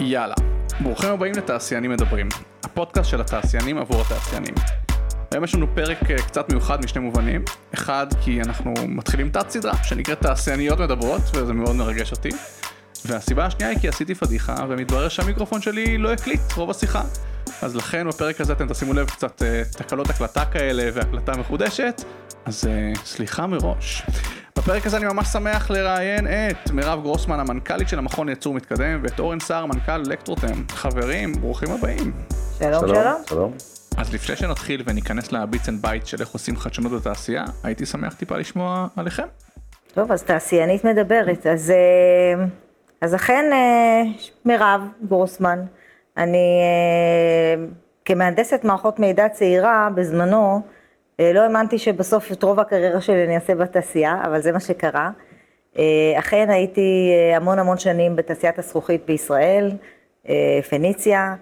יאללה, ברוכים הבאים לתעשיינים מדברים, הפודקאסט של התעשיינים עבור התעשיינים. היום יש לנו פרק אה, קצת מיוחד משני מובנים, אחד כי אנחנו מתחילים תת סדרה שנקראת תעשייניות מדברות וזה מאוד מרגש אותי, והסיבה השנייה היא כי עשיתי פדיחה ומתברר שהמיקרופון שלי לא הקליט רוב השיחה. אז לכן בפרק הזה אתם תשימו לב קצת uh, תקלות הקלטה כאלה והקלטה מחודשת, אז uh, סליחה מראש. בפרק הזה אני ממש שמח לראיין את מירב גרוסמן, המנכ"לית של המכון לייצור מתקדם, ואת אורן סער, מנכ"ל לקטרוטם. חברים, ברוכים הבאים. שלום, שלום. שלום. אז לפני שנתחיל וניכנס ל bits and bytes של איך עושים חדשנות בתעשייה, הייתי שמח טיפה לשמוע עליכם. טוב, אז תעשיינית מדברת. אז, אה, אז אכן, אה, מירב גרוסמן, אני אה, כמהנדסת מערכות מידע צעירה, בזמנו, לא האמנתי שבסוף את רוב הקריירה שלי אני אעשה בתעשייה, אבל זה מה שקרה. אכן הייתי המון המון שנים בתעשיית הזכוכית בישראל, פניציה.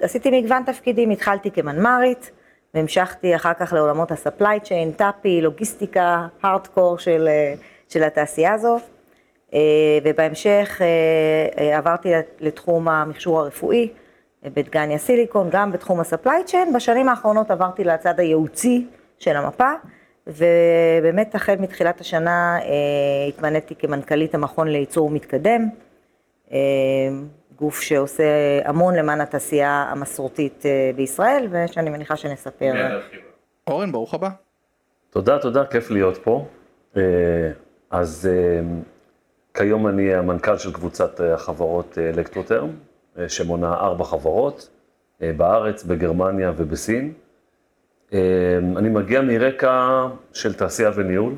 עשיתי מגוון תפקידים, התחלתי כמנמ"רית, והמשכתי אחר כך לעולמות ה-supply chain, טאפי, לוגיסטיקה, הארדקור של, של התעשייה הזאת, ובהמשך עברתי לתחום המכשור הרפואי, בדגניה סיליקון, גם בתחום ה-supply chain, בשנים האחרונות עברתי לצד הייעוצי של המפה, ובאמת החל מתחילת השנה התמניתי כמנכ"לית המכון לייצור מתקדם. גוף שעושה המון למען התעשייה המסורתית אה, בישראל, ושאני מניחה שנספר. אורן, ברוך הבא. תודה, תודה, כיף להיות פה. אה, אז אה, כיום אני המנכ"ל של קבוצת החברות אלקטרוטרם, שמונה ארבע חברות, בארץ, בגרמניה ובסין. אני מגיע מרקע של תעשייה וניהול.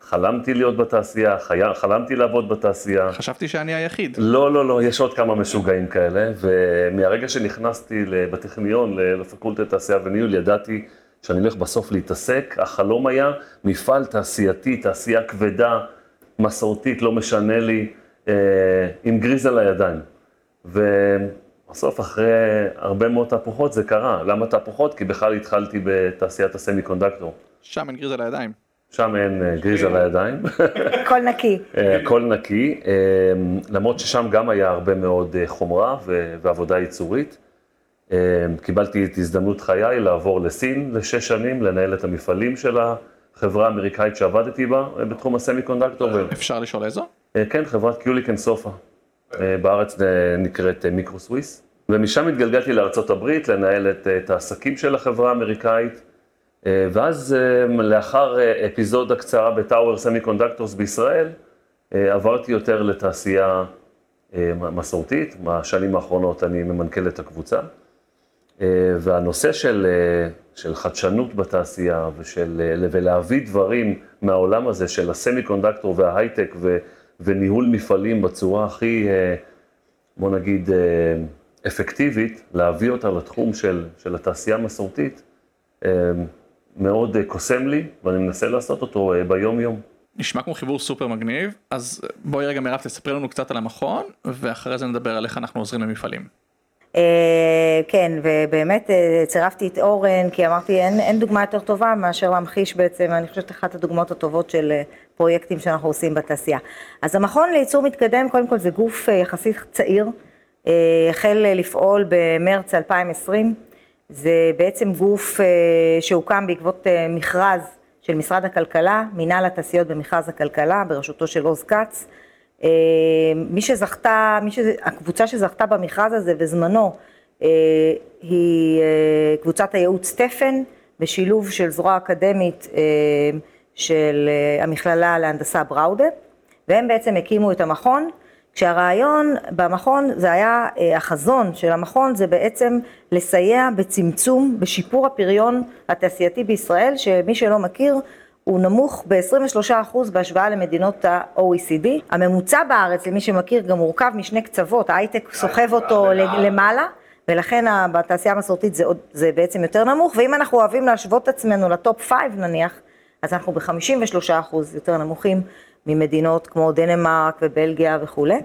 חלמתי להיות בתעשייה, חי... חלמתי לעבוד בתעשייה. חשבתי שאני היחיד. לא, לא, לא, יש עוד כמה משוגעים כאלה, ומהרגע שנכנסתי בטכניון, לפקולטת תעשייה וניהול, ידעתי שאני הולך בסוף להתעסק. החלום היה מפעל תעשייתי, תעשייה כבדה, מסורתית, לא משנה לי, אה, עם גריז על הידיים. ובסוף, אחרי הרבה מאוד תהפוכות, זה קרה. למה תהפוכות? כי בכלל התחלתי בתעשיית הסמי קונדקטור. שם אין גריז על הידיים. שם אין אה, גריז על הידיים. הכל נקי. הכל נקי, אה, למרות ששם גם היה הרבה מאוד אה, חומרה ועבודה ייצורית. קיבלתי את הזדמנות חיי לעבור לסין לשש שנים, לנהל את המפעלים של החברה האמריקאית שעבדתי בה בתחום ה semiconductor. אפשר לשאול איזו? כן, חברת Kulicke and Soffa. בארץ נקראת מיקרו סוויס. ומשם התגלגלתי לארה"ב לנהל את, את העסקים של החברה האמריקאית. אה, ואז אה, לאחר אה, אפיזודה קצרה ב Tower Semiconductors בישראל, עברתי יותר לתעשייה מסורתית, בשנים האחרונות אני ממנכ"ל את הקבוצה. והנושא של, של חדשנות בתעשייה ושל, ולהביא דברים מהעולם הזה של הסמי קונדקטור וההייטק ו, וניהול מפעלים בצורה הכי, בוא נגיד, אפקטיבית, להביא אותה לתחום של, של התעשייה המסורתית, מאוד אה, קוסם לי, ואני מנסה לעשות אותו אה, ביום-יום. נשמע כמו חיבור סופר מגניב, אז בואי רגע מירב תספרי לנו קצת על המכון, ואחרי זה נדבר על איך אנחנו עוזרים למפעלים. אה, כן, ובאמת צירפתי את אורן, כי אמרתי אין, אין דוגמה יותר טובה מאשר להמחיש בעצם, אני חושבת אחת הדוגמאות הטובות של פרויקטים שאנחנו עושים בתעשייה. אז המכון לייצור מתקדם, קודם כל זה גוף יחסית צעיר, החל לפעול במרץ 2020. זה בעצם גוף אה, שהוקם בעקבות אה, מכרז של משרד הכלכלה, מינהל התעשיות במכרז הכלכלה, בראשותו של עוז כץ. אה, מי שזכתה, מי שזה, הקבוצה שזכתה במכרז הזה בזמנו היא קבוצת הייעוץ תפן, בשילוב של זרוע אקדמית של המכללה להנדסה בראודה, והם בעצם הקימו את המכון. כשהרעיון במכון זה היה, אה, החזון של המכון זה בעצם לסייע בצמצום, בשיפור הפריון התעשייתי בישראל, שמי שלא מכיר הוא נמוך ב-23% בהשוואה למדינות ה-OECD. הממוצע בארץ, למי שמכיר, גם מורכב משני קצוות, ההייטק סוחב אותו למעלה. ולכן בתעשייה המסורתית זה, זה בעצם יותר נמוך, ואם אנחנו אוהבים להשוות את עצמנו לטופ 5 נניח, אז אנחנו ב-53% יותר נמוכים ממדינות כמו דנמרק ובלגיה וכולי.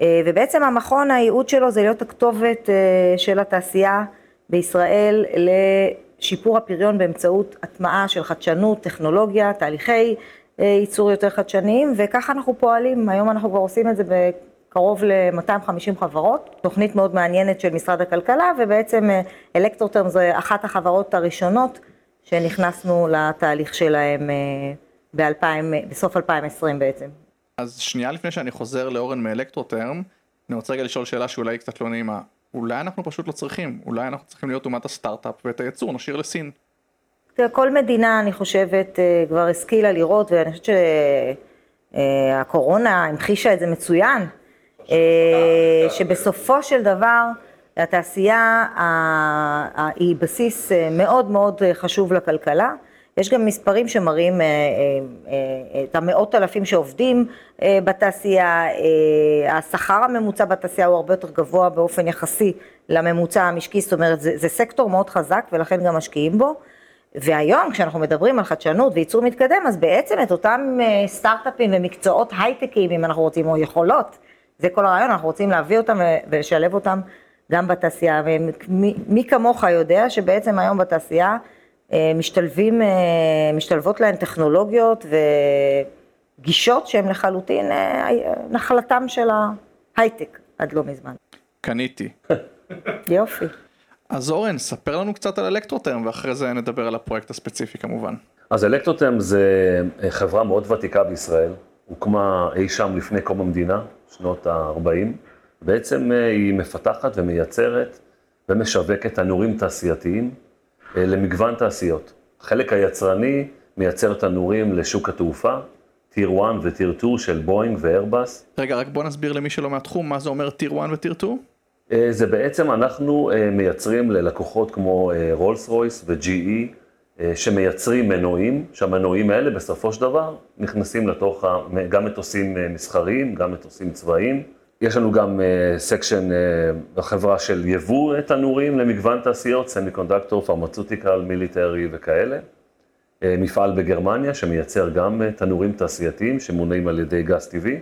אה, ובעצם המכון, הייעוד שלו זה להיות הכתובת אה, של התעשייה בישראל לשיפור הפריון באמצעות הטמעה של חדשנות, טכנולוגיה, תהליכי אה, ייצור יותר חדשניים, וככה אנחנו פועלים. היום אנחנו כבר עושים את זה קרוב ל-250 חברות, תוכנית מאוד מעניינת של משרד הכלכלה, ובעצם אלקטרוטרם זו אחת החברות הראשונות שנכנסנו לתהליך שלהם ב-2000, בסוף 2020 בעצם. אז שנייה לפני שאני חוזר לאורן מאלקטרוטרם, אני רוצה רגע לשאול שאלה שאולי קצת לא נעימה. אולי אנחנו פשוט לא צריכים, אולי אנחנו צריכים להיות אומת הסטארט-אפ ואת הייצור נשאיר לסין. תראה, כל מדינה, אני חושבת, אה, כבר השכילה לראות, ואני חושבת שהקורונה המחישה את זה מצוין, אה, שבסופו של דבר התעשייה היא בסיס אה, מאוד מאוד חשוב לכלכלה. יש גם מספרים שמראים את המאות אלפים שעובדים בתעשייה, השכר הממוצע בתעשייה הוא הרבה יותר גבוה באופן יחסי לממוצע המשקי, זאת אומרת זה, זה סקטור מאוד חזק ולכן גם משקיעים בו. והיום כשאנחנו מדברים על חדשנות וייצור מתקדם, אז בעצם את אותם אה, סטארט-אפים ומקצועות הייטקים, אם אנחנו רוצים, או יכולות, זה כל הרעיון, אנחנו רוצים להביא אותם ולשלב אותם גם בתעשייה. ומי כמוך יודע שבעצם היום בתעשייה אה, משתלבים, אה, משתלבות להן טכנולוגיות וגישות שהן לחלוטין נחלתם של ההייטק עד לא מזמן. קניתי. יופי. אז אורן, ספר לנו קצת על אלקטרוטרם, ואחרי זה נדבר על הפרויקט הספציפי כמובן. אז אלקטרוטרם זה אה, חברה מאוד ותיקה בישראל, הוקמה אי שם לפני קום המדינה, שנות ה-40. בעצם אה, היא מפתחת ומייצרת ומשווקת תנורים תעשייתיים אה, למגוון תעשיות. החלק היצרני מייצר תנורים לשוק התעופה, טיר 1 וטיר 2 של בואינג ואיירבאס. רגע, רק בוא נסביר למי שלא מהתחום, מה זה אומר טיר 1 וטיר 2? אה, זה בעצם אנחנו אה, מייצרים ללקוחות כמו רולס רויס ו-GE, שמייצרים מנועים, שהמנועים האלה בסופו של דבר נכנסים לתוך גם מטוסים מסחריים, גם מטוסים צבאיים. יש לנו גם section בחברה של יבוא תנורים למגוון תעשיות, semiconductor, pharmaceutical, military וכאלה. מפעל בגרמניה שמייצר גם תנורים תעשייתיים שמונעים על ידי גז טבעי.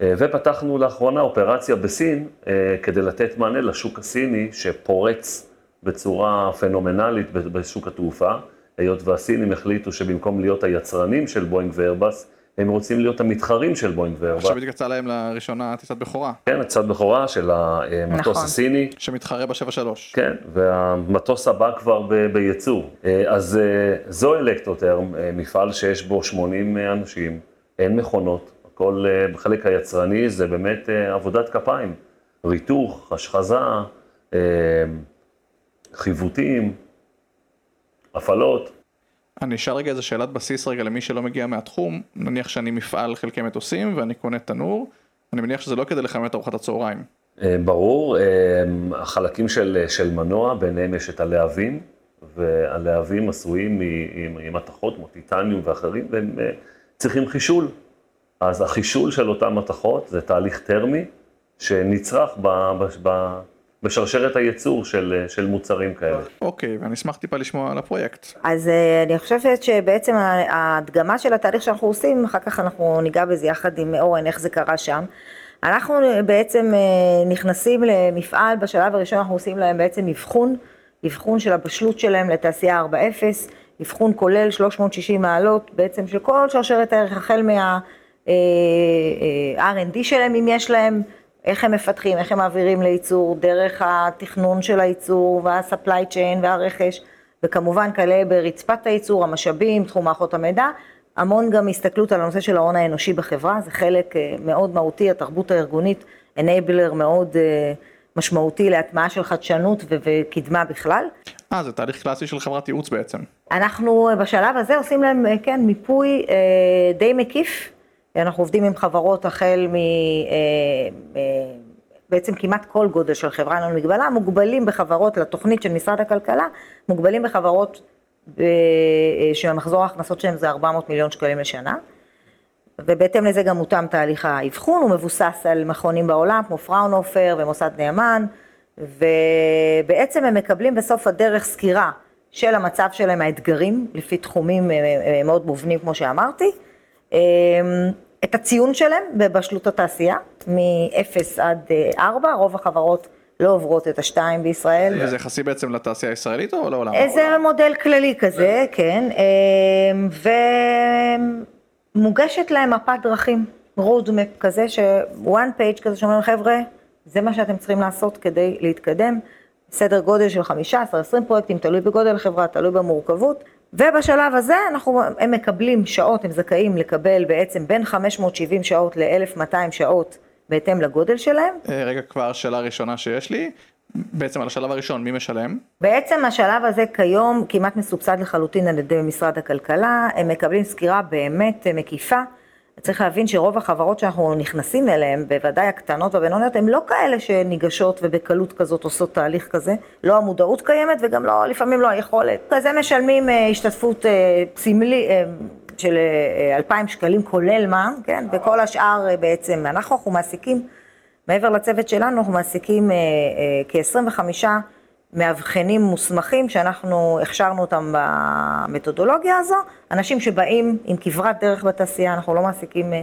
אה, ופתחנו לאחרונה אופרציה בסין אה, כדי לתת מענה לשוק הסיני שפורץ בצורה פנומנלית בשוק התעופה, היות והסינים החליטו שבמקום להיות היצרנים של בואינג ואיירבאס, הם רוצים להיות המתחרים של בואינג ואיירבאס. עכשיו בדיוק יצא להם לראשונה טיסת בכורה. כן, טיסת בכורה של המטוס נכון. הסיני. שמתחרה ב-73. כן, והמטוס הבא כבר ב- בייצור. אה, אז זו אלקטרוטרם, מפעל שיש בו 80 אנשים, אין מכונות. כל בחלק אה, היצרני זה באמת אה, עבודת כפיים, ריתוך, השחזה, אה, חיווטים, הפעלות. אני אשאל רגע איזה שאלת בסיס רגע למי שלא מגיע מהתחום, נניח שאני מפעל חלקי מטוסים ואני קונה תנור, אני מניח שזה לא כדי לחמם את ארוחת הצהריים. ברור, החלקים של, של מנוע, ביניהם יש את הלהבים, והלהבים עשויים ממתכות כמו טיטניום ואחרים, והם צריכים חישול. אז החישול של אותן מתכות זה תהליך טרמי שנצרך ב, ב, ב, בשרשרת הייצור של, של מוצרים כאלה. אוקיי, ואני אשמח טיפה לשמוע על הפרויקט. אז אה, אני חושבת שבעצם ההדגמה של התהליך שאנחנו עושים, אחר כך אנחנו ניגע בזה יחד עם אורן, איך זה קרה שם. אנחנו בעצם אה, נכנסים למפעל, בשלב הראשון אנחנו עושים להם בעצם אבחון, אבחון של הבשלות שלהם לתעשייה 4.0, אבחון כולל 360 מעלות בעצם של כל שרשרת הערך, החל מה... אה, אה, R&D שלהם אם יש להם, איך הם מפתחים, איך הם מעבירים לייצור, דרך התכנון של הייצור וה-supply chain והרכש, וכמובן כאלה ברצפת הייצור, המשאבים, תחום מערכות המידע, המון גם הסתכלות על הנושא של ההון האנושי בחברה, זה חלק אה, מאוד מהותי, התרבות הארגונית, enabler מאוד משמעותי להטמעה של חדשנות וקדמה בכלל. אה, זה תהליך קלאסי של חברת ייעוץ בעצם. אנחנו בשלב הזה עושים להם, כן, מיפוי די מקיף אנחנו עובדים עם חברות החל מ... אה, אה, בעצם כמעט כל גודל של חברה, לנו מגבלה, מוגבלים בחברות, לתוכנית של משרד הכלכלה, מוגבלים בחברות אה, שמחזור ההכנסות שלהם זה 400 מיליון שקלים לשנה. ובהתאם לזה גם מותאם תהליך האבחון, הוא מבוסס על מכונים בעולם כמו פראונופר ומוסד נאמן, ובעצם הם מקבלים בסוף הדרך סקירה של המצב שלהם, האתגרים, לפי תחומים מאוד מובנים כמו שאמרתי, את הציון שלהם בבשלות התעשייה, מ-0 עד 4, אה, רוב החברות לא עוברות את השתיים בישראל. וזה יחסי בעצם לתעשייה הישראלית או לעולם? איזה מודל כללי כזה, כן, אה, ומוגשת להם מפת דרכים road map כזה, ש- one page כזה שאומרים, חבר'ה, זה מה שאתם צריכים לעשות כדי להתקדם. סדר גודל של 15-20 פרויקטים, תלוי בגודל החברה, תלוי במורכבות. ובשלב הזה אנחנו, הם מקבלים שעות, הם זכאים לקבל בעצם בין 570 שעות ל-1200 שעות בהתאם לגודל שלהם. אה, רגע, כבר שאלה ראשונה שיש לי. בעצם על השלב הראשון, מי משלם? בעצם השלב הזה כיום כמעט מסובסד לחלוטין על ידי משרד הכלכלה, הם מקבלים סקירה באמת מקיפה. צריך להבין שרוב החברות שאנחנו נכנסים אליהן, בוודאי הקטנות והבינוניות, הן לא כאלה שניגשות ובקלות כזאת עושות תהליך כזה. לא המודעות קיימת וגם לא, לפעמים לא היכולת. כזה משלמים אה, השתתפות אה, סמלי, אה, של אה, 2,000 שקלים כולל מע"מ, כן? וכל השאר בעצם, אנחנו, אנחנו מעסיקים, מעבר לצוות שלנו, אנחנו מעסיקים אה, אה, כ-25 מאבחנים מוסמכים שאנחנו הכשרנו אותם במתודולוגיה הזו, אנשים שבאים עם כברת דרך בתעשייה, אנחנו לא מעסיקים אה,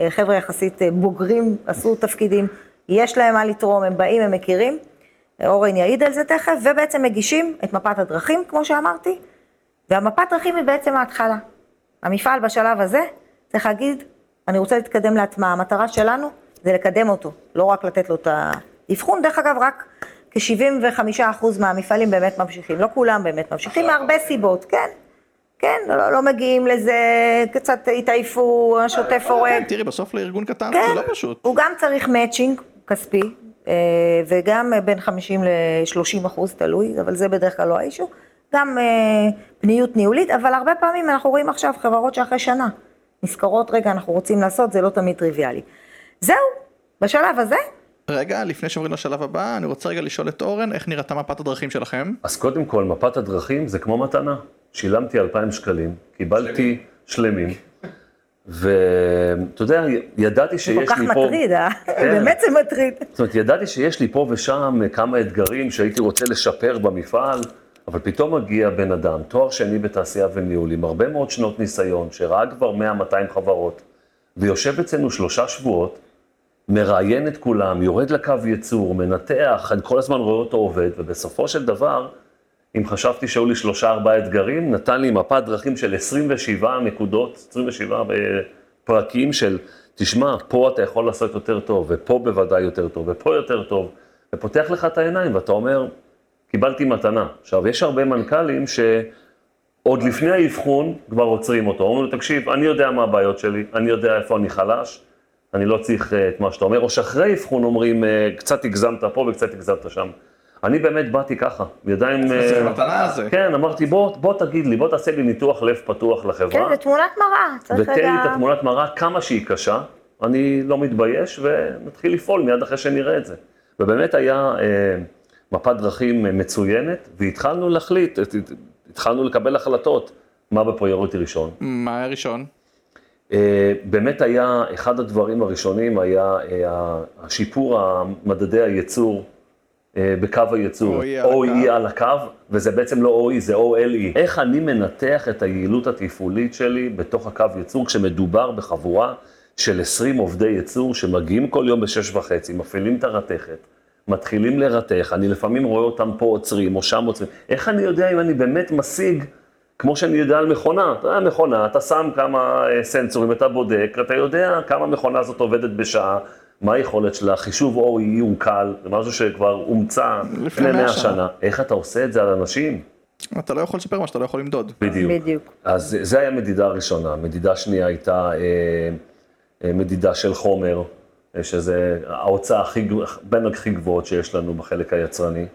אה, חבר'ה יחסית אה, בוגרים, עשו תפקידים, יש להם מה לתרום, הם באים, הם מכירים, אורן יעיד על זה תכף, ובעצם מגישים את מפת הדרכים, כמו שאמרתי, והמפת דרכים היא בעצם ההתחלה. המפעל בשלב הזה צריך להגיד, אני רוצה להתקדם להטמעה, המטרה שלנו זה לקדם אותו, לא רק לתת לו את האבחון, דרך אגב, רק כ-75% מהמפעלים באמת ממשיכים, לא כולם באמת ממשיכים, מהרבה סיבות, כן, כן, לא, לא מגיעים לזה, קצת התעייפו, השוטף הורג. כן, תראי, בסוף לארגון קטן כן, זה לא פשוט. הוא גם צריך מאצ'ינג כספי, אה, וגם בין 50 ל-30 אחוז, תלוי, אבל זה בדרך כלל לא האישו. גם אה, פניות ניהולית, אבל הרבה פעמים אנחנו רואים עכשיו חברות שאחרי שנה נזכרות, רגע, אנחנו רוצים לעשות, זה לא תמיד טריוויאלי. זהו, בשלב הזה, רגע, לפני שעוברים לשלב הבא, אני רוצה רגע לשאול את אורן, איך נראתה מפת הדרכים שלכם? אז קודם כל, מפת הדרכים זה כמו מתנה. שילמתי 2,000 שקלים, קיבלתי שלמים, ואתה יודע, ידעתי זה שיש כל כך לי פה... מטריד, אה? כן. באמת זה מטריד. זאת אומרת, ידעתי שיש לי פה ושם כמה אתגרים שהייתי רוצה לשפר במפעל, אבל פתאום מגיע בן אדם, תואר שני בתעשייה וניהול, עם הרבה מאוד שנות ניסיון, שראה כבר 100-200 חברות, ויושב אצלנו שלושה שבועות, מראיין את כולם, יורד לקו ייצור, מנתח, אני כל הזמן רואה אותו עובד, ובסופו של דבר, אם חשבתי שהיו לי שלושה ארבעה אתגרים, נתן לי מפת דרכים של 27 נקודות, 27 פרקים של, תשמע, פה אתה יכול לעשות יותר טוב, ופה בוודאי יותר טוב, ופה יותר טוב, ופותח לך את העיניים, ואתה אומר, קיבלתי מתנה. עכשיו, יש הרבה מנכ"לים שעוד לפני האבחון כבר עוצרים אותו. אומרים לו, תקשיב, אני יודע מה הבעיות שלי, אני יודע איפה אני חלש, אני לא צריך אה, את מה שאתה אומר, או שאחרי אבחון אומרים, אה, קצת הגזמת פה וקצת הגזמת שם. אני באמת באתי ככה, ידיים... זה אה, מתנה זה. כן, אמרתי, בוא, בוא תגיד לי, בוא תעשה לי ניתוח לב פתוח לחברה. כן, זה תמונת מראה, צריך ותן לי. את התמונת מראה כמה שהיא קשה, אני לא מתבייש, ונתחיל לפעול מיד אחרי שנראה את זה. ובאמת היה אה, מפת דרכים מצוינת, והתחלנו להחליט, התחלנו לקבל החלטות מה בפריוריטי ראשון. מה היה ראשון? אה, באמת היה, אחד הדברים הראשונים היה אה, השיפור מדדי הייצור אה, בקו הייצור. OE. על הקו, וזה בעצם לא OE, זה OLE. איך אני מנתח את היעילות התפעולית שלי בתוך הקו ייצור, כשמדובר בחבורה של 20 עובדי ייצור שמגיעים כל יום בשש וחצי, מפעילים את הרתכת, מתחילים לרתך, אני לפעמים רואה אותם פה עוצרים או שם עוצרים. איך אני יודע אם אני באמת משיג כמו שאני יודע על מכונה, אתה יודע, מכונה, אתה שם כמה אה, סנסורים, אתה בודק, אתה יודע כמה מכונה הזאת עובדת בשעה, מה היכולת שלה, חישוב OE הוא קל, זה משהו שכבר הומצא לפני לפני 100 100 שנה. שנה. איך אתה עושה את זה על אנשים? אתה לא יכול לשפר מה שאתה לא יכול למדוד. בדיוק. בדיוק. אז זה היה מדידה ראשונה. מדידה שנייה הייתה אה, אה, מדידה של חומר, אה, שזה ההוצאה הכי, בין הכי גבוהות שיש לנו בחלק היצרני.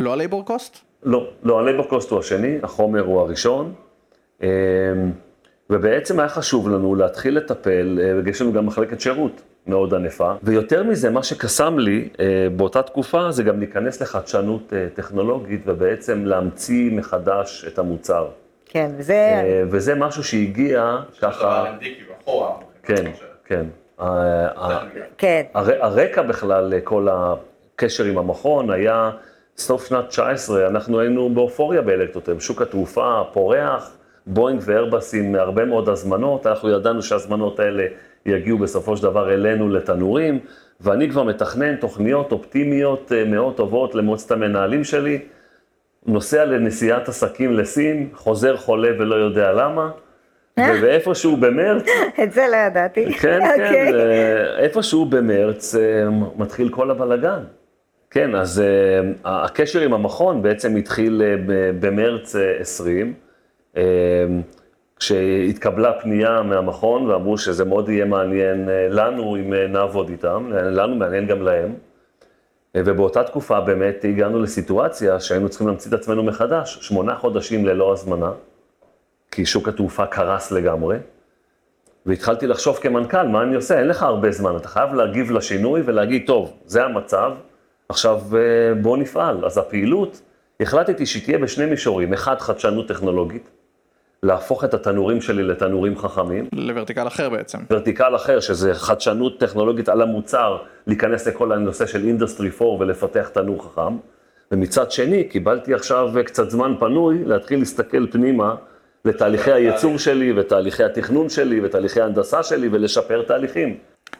לא ה labor cost? לא, לא, ה labor cost הוא השני, החומר הוא הראשון. אה, ובעצם היה חשוב לנו להתחיל לטפל, אה, ויש לנו גם מחלקת שירות מאוד ענפה. ויותר מזה, מה שקסם לי אה, באותה תקופה, זה גם להיכנס לחדשנות אה, טכנולוגית, ובעצם להמציא מחדש את המוצר. כן, וזה... וזה משהו שהגיע ככה, כן, כן. כן. הר- הרקע בכלל לכל הקשר עם המכון היה סוף שנת 19, אנחנו היינו באופוריה באלקטרוטם, שוק התעופה פורח, בואינג ואיירבס עם הרבה מאוד הזמנות, אנחנו ידענו שההזמנות האלה יגיעו בסופו של דבר אלינו לתנורים, ואני כבר מתכנן תוכניות אופטימיות אה, מאוד טובות למועצת המנהלים שלי, נוסע לנסיעת עסקים לסין, חוזר חולה ולא יודע למה, ואיפשהו במרץ, את זה לא ידעתי. כן, אוקיי. כן, אה, איפשהו במרץ אה, מתחיל כל הבלגן. כן, אז אה, הקשר עם המכון בעצם התחיל ב- במרץ אה, 20, אה, כשהתקבלה פנייה מהמכון ואמרו שזה מאוד יהיה מעניין אה, לנו אם אה, נעבוד איתם, לנו מעניין גם להם. אה, ובאותה תקופה באמת הגענו לסיטואציה שהיינו צריכים להמציא את עצמנו מחדש, שמונה חודשים ללא הזמנה, כי שוק התעופה קרס לגמרי. והתחלתי לחשוב כמנכ"ל, מה אני עושה? אין לך הרבה זמן, אתה חייב להגיב לשינוי ולהגיד, טוב, זה המצב, עכשיו אה, בוא נפעל. אז הפעילות, החלטתי שהיא תהיה בשני מישורים, אחד, חדשנות טכנולוגית, להפוך את התנורים שלי לתנורים חכמים, ל vertical אחר בעצם. vertical אחר, שזה חדשנות טכנולוגית על המוצר, להיכנס לכל הנושא של industry 4 ולפתח תנור חכם. ומצד שני, קיבלתי עכשיו קצת זמן פנוי להתחיל להסתכל פנימה לתהליכי הייצור שלי, ותהליכי התכנון שלי, ותהליכי ההנדסה שלי, ולשפר תהליכים.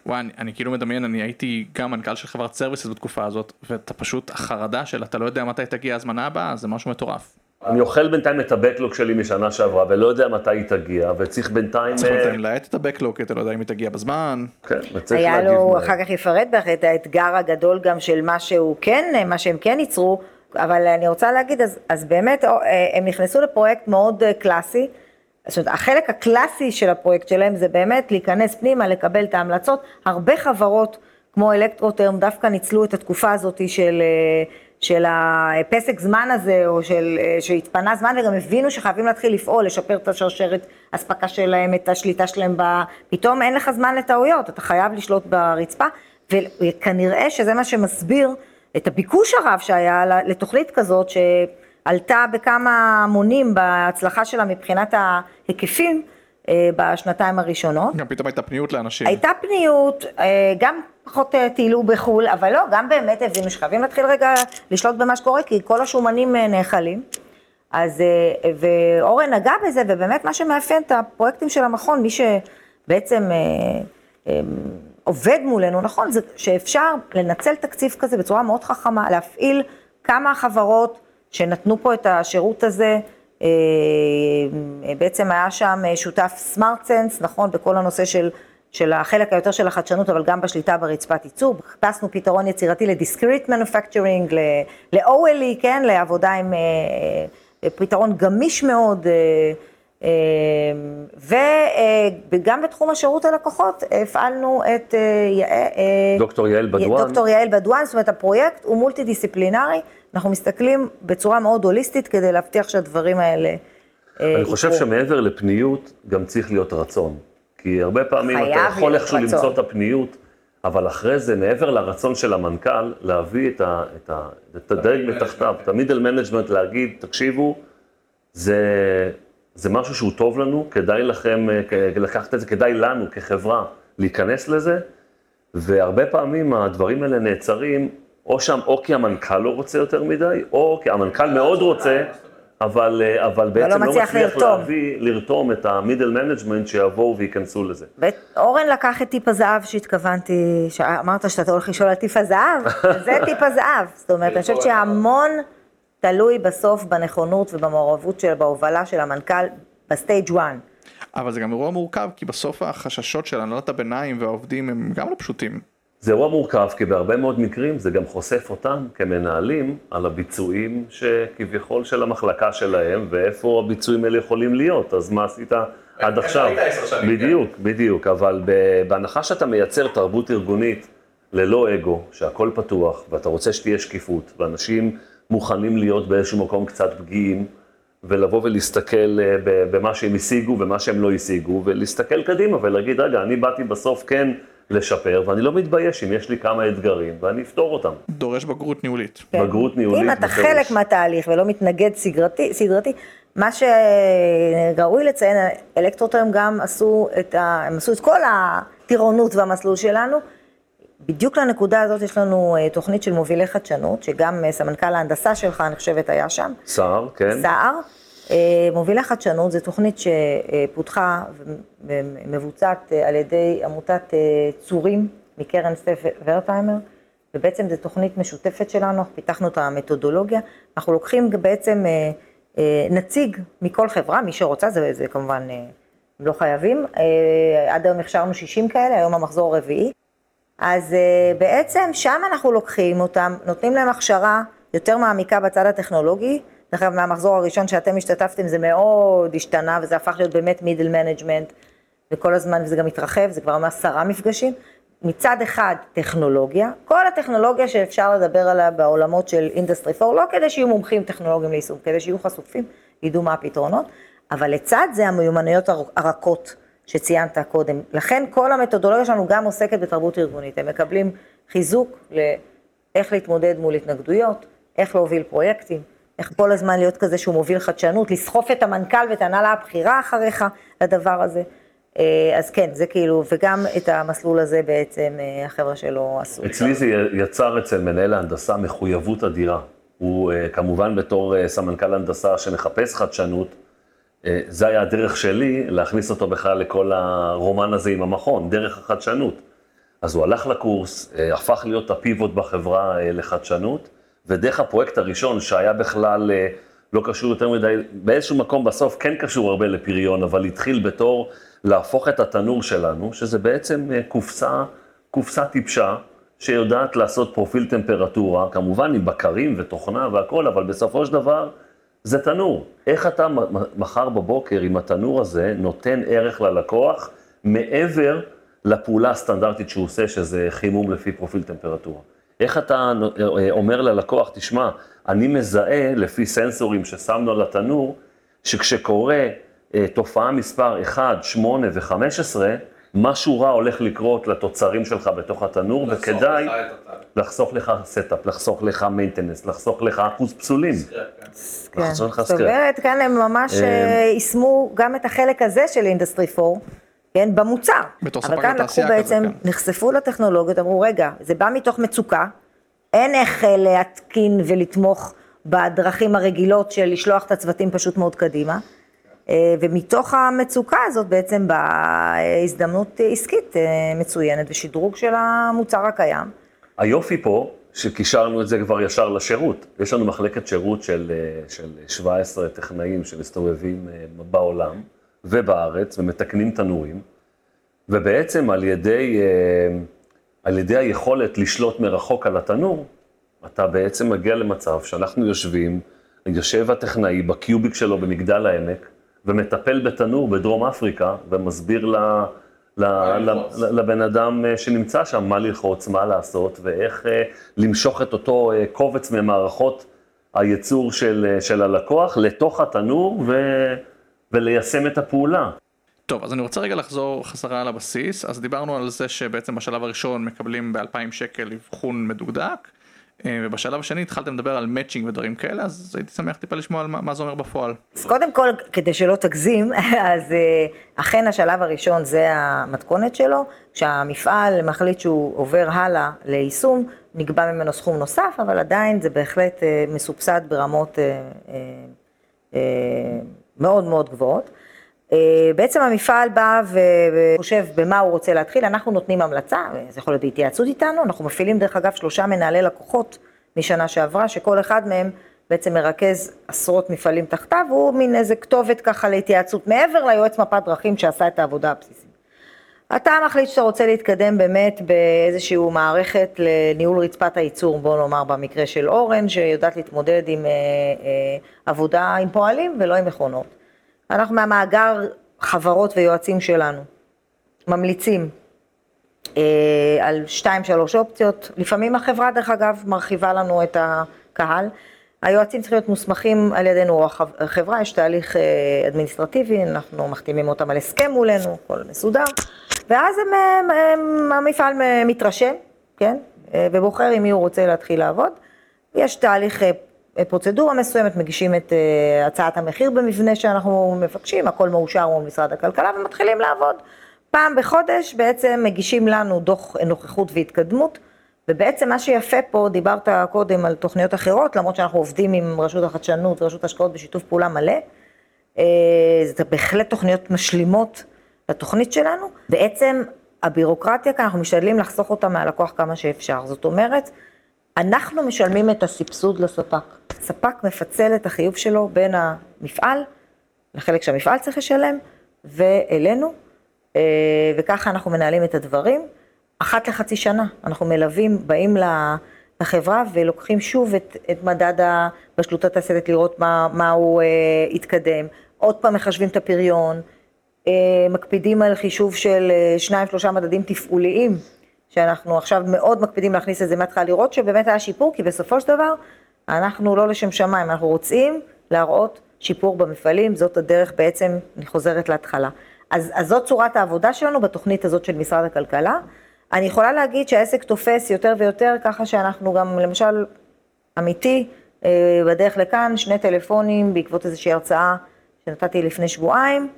וואי, אני, אני כאילו מדמיין, אני הייתי גם מנכ"ל של חברת services בתקופה הזאת, ואתה פשוט, החרדה של אתה לא יודע מתי תגיע הזמנה הבאה, זה משהו מטורף. אני אוכל בינתיים את הבקלוג שלי משנה שעברה, ולא יודע מתי היא תגיע, וצריך בינתיים... צריך אה, להאט את הבקלוג, כי אתה לא יודע אם היא תגיע בזמן. כן, וצריך היה להגיב לו, מהר. אחר כך יפרט בך את האתגר הגדול גם של מה שהוא כן, מה שהם כן ייצרו, אבל אני רוצה להגיד, אז, אז באמת אה, הם נכנסו לפרויקט מאוד אה, קלאסי, זאת אומרת, החלק הקלאסי של הפרויקט שלהם זה באמת להיכנס פנימה, לקבל את ההמלצות, הרבה חברות כמו אלקטרוטרם דווקא ניצלו את התקופה הזאת של... אה, של הפסק זמן הזה, או של, אה, שהתפנה זמן, וגם הבינו שחייבים להתחיל לפעול, לשפר את השרשרת אספקה שלהם, את השליטה שלהם ב... פתאום אין לך זמן לטעויות, אתה חייב לשלוט ברצפה, וכנראה שזה מה שמסביר את הביקוש הרב שהיה לתוכנית כזאת, שעלתה בכמה מונים בהצלחה שלה מבחינת ההיקפים אה, בשנתיים הראשונות. גם פתאום הייתה פניות לאנשים. הייתה פניות, אה, גם פחות אה, טיילו בחו"ל, אבל לא, גם באמת הבינו שחייבים להתחיל רגע לשלוט במה שקורה, כי כל השומנים נאכלים. אז, ואורן נגע בזה, ובאמת מה שמאפיין את הפרויקטים של המכון, מי שבעצם עובד מולנו, נכון, זה שאפשר לנצל תקציב כזה בצורה מאוד חכמה, להפעיל כמה חברות שנתנו פה את השירות הזה, אה, בעצם היה שם שותף Smart Sense, נכון, בכל הנושא של, של החלק היותר של החדשנות, אבל גם בשליטה ברצפת ייצור. חיפשנו פתרון יצירתי ל discrete manufacturing, ל-OLE, כן, לעבודה עם אה, פתרון גמיש מאוד. אה, אה, וגם בתחום השירות הלקוחות הפעלנו את אה, דוקטור יעל בדואן. דוקטור יעל בדואן, זאת אומרת הפרויקט הוא מולטי דיסציפלינרי, אנחנו מסתכלים בצורה מאוד הוליסטית כדי להבטיח שהדברים האלה אה, אני חושב שמעבר לפניות, גם צריך להיות רצון. כי הרבה פעמים אתה יכול איכשהו. למצוא את הפניות, אבל אחרי זה, מעבר לרצון של המנכ"ל, להביא את, ה, את, ה, את הדרג מתחתיו, את ה middle management, להגיד, תקשיבו, זה, זה משהו שהוא טוב לנו, כדאי לכם אה, לקחת את זה, כדאי לנו כחברה להיכנס לזה, והרבה פעמים הדברים האלה נעצרים, או שם, או כי המנכ"ל לא רוצה יותר מדי, או כי המנכ"ל מאוד רוצה, אבל, אה, אבל בעצם לא מצליח מצליח לרתום. להביא, לרתום את ה middle management שיבואו וייכנסו לזה. ואורן לקח את טיפ הזהב שהתכוונתי, שאמרת שאתה הולך לשאול על טיפ הזהב, זה טיפ הזהב. זאת אומרת, אני חושבת שהמון תלוי בסוף בנכונות ובמעורבות של, בהובלה של המנכ"ל ב stage 1. אבל זה גם אירוע מורכב, כי בסוף החששות של הנהלת הביניים והעובדים הם גם לא פשוטים. זה אירוע מורכב, כי בהרבה מאוד מקרים זה גם חושף אותם כמנהלים על הביצועים שכביכול של המחלקה שלהם, ואיפה הביצועים האלה יכולים להיות, אז מה עשית עד עכשיו? בדיוק, בדיוק, אבל בהנחה שאתה מייצר תרבות ארגונית ללא אגו, שהכל פתוח, ואתה רוצה שתהיה שקיפות, ואנשים מוכנים להיות באיזשהו מקום קצת פגיעים, ולבוא ולהסתכל אה, במה שהם השיגו ומה שהם לא השיגו, ולהסתכל קדימה ולהגיד, רגע, אני באתי בסוף כן לשפר, ואני לא מתבייש אם יש לי כמה אתגרים, ואני אפתור אותם. דורש בגרות ניהולית. כן. בגרות ניהולית אם אתה בפירוש. חלק מהתהליך ולא מתנגד סדרתי, סדרתי מה שראוי לציין, אלקטרוטרם גם עשו את, ה, הם עשו את כל הטירונות והמסלול שלנו. בדיוק לנקודה הזאת יש לנו אה, תוכנית של מובילי חדשנות, שגם אה, סמנכ"ל ההנדסה שלך, אני חושבת, היה שם. סער, כן? סער. אה, מובילי חדשנות זו תוכנית שפותחה ומבוצעת אה, על ידי עמותת אה, צורים מקרן סטף ורטהיימר, ובעצם זו תוכנית משותפת שלנו, פיתחנו את המתודולוגיה, אנחנו לוקחים בעצם נציג מכל חברה, מי שרוצה, זה, זה כמובן הם לא חייבים. עד היום הכשרנו 60 כאלה, היום המחזור הרביעי. אז בעצם שם אנחנו לוקחים אותם, נותנים להם הכשרה יותר מעמיקה בצד הטכנולוגי. דרך אגב, מהמחזור הראשון שאתם השתתפתם זה מאוד השתנה, וזה הפך להיות באמת middle management, וכל הזמן, וזה גם התרחב, זה כבר אומר עשרה מפגשים. מצד אחד טכנולוגיה, כל הטכנולוגיה שאפשר לדבר עליה בעולמות של industry 4, לא כדי שיהיו מומחים טכנולוגיים ליישום, כדי שיהיו חשופים, ידעו מה הפתרונות, אבל לצד זה המיומנויות הרכות שציינת קודם. לכן כל המתודולוגיה שלנו גם עוסקת בתרבות ארגונית, הם מקבלים חיזוק לאיך להתמודד מול התנגדויות, איך להוביל פרויקטים, איך כל הזמן להיות כזה שהוא מוביל חדשנות, לסחוף את המנכ"ל ואת ההנהלה הבכירה אחריך לדבר הזה. אה, אז כן, זה כאילו, וגם את המסלול הזה בעצם אה, החבר'ה שלו עשו. אצלי זה יצר אצל מנהל ההנדסה מחויבות אדירה. הוא אה, כמובן בתור סמנכ"ל הנדסה שמחפש חדשנות, זה היה הדרך שלי להכניס אותו בכלל לכל הרומן הזה עם המכון, דרך החדשנות. אז הוא הלך לקורס, הפך להיות הפיבוט בחברה לחדשנות, ודרך הפרויקט הראשון, שהיה בכלל לא קשור יותר מדי, באיזשהו מקום בסוף כן קשור הרבה לפריון, אבל התחיל בתור להפוך את התנור שלנו, שזה בעצם אה, קופסה, קופסה טיפשה, שיודעת לעשות פרופיל טמפרטורה, כמובן עם בקרים ותוכנה והכול, אבל בסופו של דבר זה תנור. איך אתה מחר בבוקר עם התנור הזה נותן ערך ללקוח מעבר לפעולה הסטנדרטית שהוא עושה, שזה חימום לפי פרופיל טמפרטורה. איך אתה אה, אומר ללקוח, תשמע, אני מזהה לפי סנסורים ששמנו על התנור, שכשקורה אה, תופעה מספר 1, 8 ו-15, משהו רע הולך לקרות לתוצרים שלך בתוך התנור, וכדאי לחסוך לך setup, לחסוך לך maintenance, לחסוך לך אחוז פסולים. כן, זאת אומרת, כאן הם ממש אה, אה, יישמו גם את החלק הזה של industry 4. כן, במוצר. בתור ספק לתעשייה כזה, אבל כאן לקחו בעצם, כן. נחשפו לטכנולוגיות, אמרו, רגע, זה בא מתוך מצוקה, אין איך להתקין ולתמוך בדרכים הרגילות של לשלוח את הצוותים פשוט מאוד קדימה. אה, ומתוך המצוקה הזאת בעצם באה הזדמנות עסקית אה, מצוינת ושדרוג של המוצר הקיים. היופי פה, שקישרנו את זה כבר ישר לשירות. יש לנו מחלקת שירות של, אה, של 17 טכנאים שמסתובבים בעולם ובארץ ומתקנים תנורים, ובעצם על ידי, על ידי היכולת לשלוט מרחוק על התנור, אתה בעצם מגיע למצב שאנחנו יושבים, יושב הטכנאי בקיוביק שלו במגדל העמק, ומטפל בתנור בדרום אפריקה, ומסביר ל, ל, ל, לבן אדם אה, שנמצא שם מה ללחוץ, מה לעשות, ואיך אה, למשוך את אותו אה, קובץ ממערכות הייצור של, של הלקוח לתוך התנור ו, וליישם את הפעולה. טוב, אז אני רוצה רגע לחזור חזרה לבסיס. אז דיברנו על זה שבעצם בשלב הראשון מקבלים ב-2,000 שקל אבחון מדוקדק. אה, ובשלב השני התחלתם לדבר על מאצ'ינג ודברים כאלה, אז הייתי שמח טיפה לשמוע על מה, מה זה אומר בפועל. אז קודם כל, כדי שלא תגזים, אז אה, אכן השלב הראשון זה המתכונת שלו, כשהמפעל מחליט שהוא עובר הלאה ליישום, נקבע ממנו סכום נוסף, אבל עדיין זה בהחלט אה, מסובסד ברמות מאוד מאוד גבוהות. אה, בעצם המפעל בא וחושב במה הוא רוצה להתחיל, אנחנו נותנים המלצה, זה יכול להיות בהתייעצות איתנו, אנחנו מפעילים דרך אגב שלושה מנהלי לקוחות משנה שעברה, שכל אחד מהם בעצם מרכז עשרות מפעלים תחתיו, הוא מין איזה כתובת ככה להתייעצות מעבר ליועץ מפת דרכים שעשה את העבודה הבסיסית. אתה מחליט שאתה רוצה להתקדם באמת באיזושהי מערכת לניהול רצפת הייצור, בוא נאמר במקרה של אורן, שיודעת להתמודד עם אה, אה, עבודה עם פועלים ולא עם מכונות. אנחנו מהמאגר חברות ויועצים שלנו, ממליצים אה, על שתיים שלוש אופציות, לפעמים החברה דרך אגב מרחיבה לנו את הקהל, היועצים צריכים להיות מוסמכים על ידינו או החברה, יש תהליך אה, אדמיניסטרטיבי, אנחנו מחתימים אותם על הסכם מולנו, הכל מסודר, ואז הם, הם, הם, המפעל מתרשם, כן, אה, ובוחר עם מי הוא רוצה להתחיל לעבוד, יש תהליך אה, פרוצדורה מסוימת, מגישים את uh, הצעת המחיר במבנה שאנחנו מבקשים, הכל מאושר מול משרד הכלכלה ומתחילים לעבוד. פעם בחודש בעצם מגישים לנו דוח נוכחות והתקדמות, ובעצם מה שיפה פה, דיברת קודם על תוכניות אחרות, למרות שאנחנו עובדים עם רשות החדשנות ורשות ההשקעות בשיתוף פעולה מלא, זה בהחלט תוכניות משלימות לתוכנית שלנו. בעצם הבירוקרטיה כאן, אנחנו משתדלים לחסוך אותה מהלקוח כמה שאפשר. זאת אומרת, אנחנו משלמים את הסבסוד לספק. ספק מפצל את החיוב שלו בין המפעל, לחלק שהמפעל צריך לשלם, ואלינו, אה, וככה אנחנו מנהלים את הדברים. אחת לחצי שנה אנחנו מלווים, באים לחברה ולוקחים שוב את, את מדד הבשלות התעשייתית, לראות מה, מה הוא אה, התקדם, עוד פעם מחשבים את הפריון, מקפידים על חישוב של אה, שניים שלושה מדדים תפעוליים, שאנחנו עכשיו מאוד מקפידים להכניס את זה מההתחלה, לראות שבאמת היה שיפור, כי בסופו של דבר אנחנו לא לשם שמיים, אנחנו רוצים להראות שיפור במפעלים, זאת הדרך בעצם, אני חוזרת להתחלה. אז, אז זאת צורת העבודה שלנו בתוכנית הזאת של משרד הכלכלה. אני יכולה להגיד שהעסק תופס יותר ויותר, ככה שאנחנו גם, למשל, אמיתי, אה, בדרך לכאן, שני טלפונים בעקבות איזושהי הרצאה שנתתי לפני שבועיים,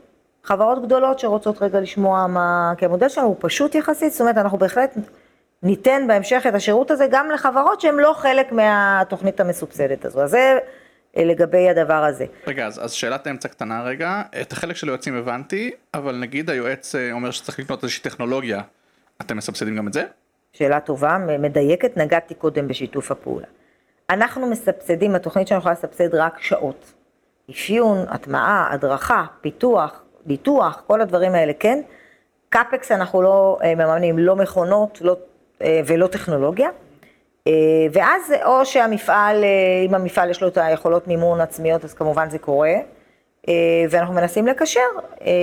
חברות גדולות שרוצות רגע לשמוע מה, כי המודל שלנו הוא פשוט יחסית, זאת אומרת, אנחנו בהחלט ניתן בהמשך את השירות הזה גם לחברות שהן לא חלק מהתוכנית המסובסדת הזו. אז זה אה, לגבי הדבר הזה. רגע, אז, אז שאלת האמצע קטנה רגע, את החלק של היועצים הבנתי, אבל נגיד היועץ אה, אומר שצריך לקנות איזושהי טכנולוגיה, אתם מסבסדים גם את זה? שאלה טובה, מדויקת, נגעתי קודם בשיתוף הפעולה. אנחנו מסבסדים, התוכנית שלנו יכולה לסבסד רק שעות. אפיון, הטמעה, הדרכה, פיתוח, ניתוח, כל הדברים האלה, כן. קאפקס אנחנו לא אה, מממנים, לא מכונות לא, ולא טכנולוגיה. אה, ואז או שהמפעל, אה, אם המפעל יש לו את היכולות מימון עצמיות, אז כמובן זה קורה. אה, ואנחנו מנסים לקשר,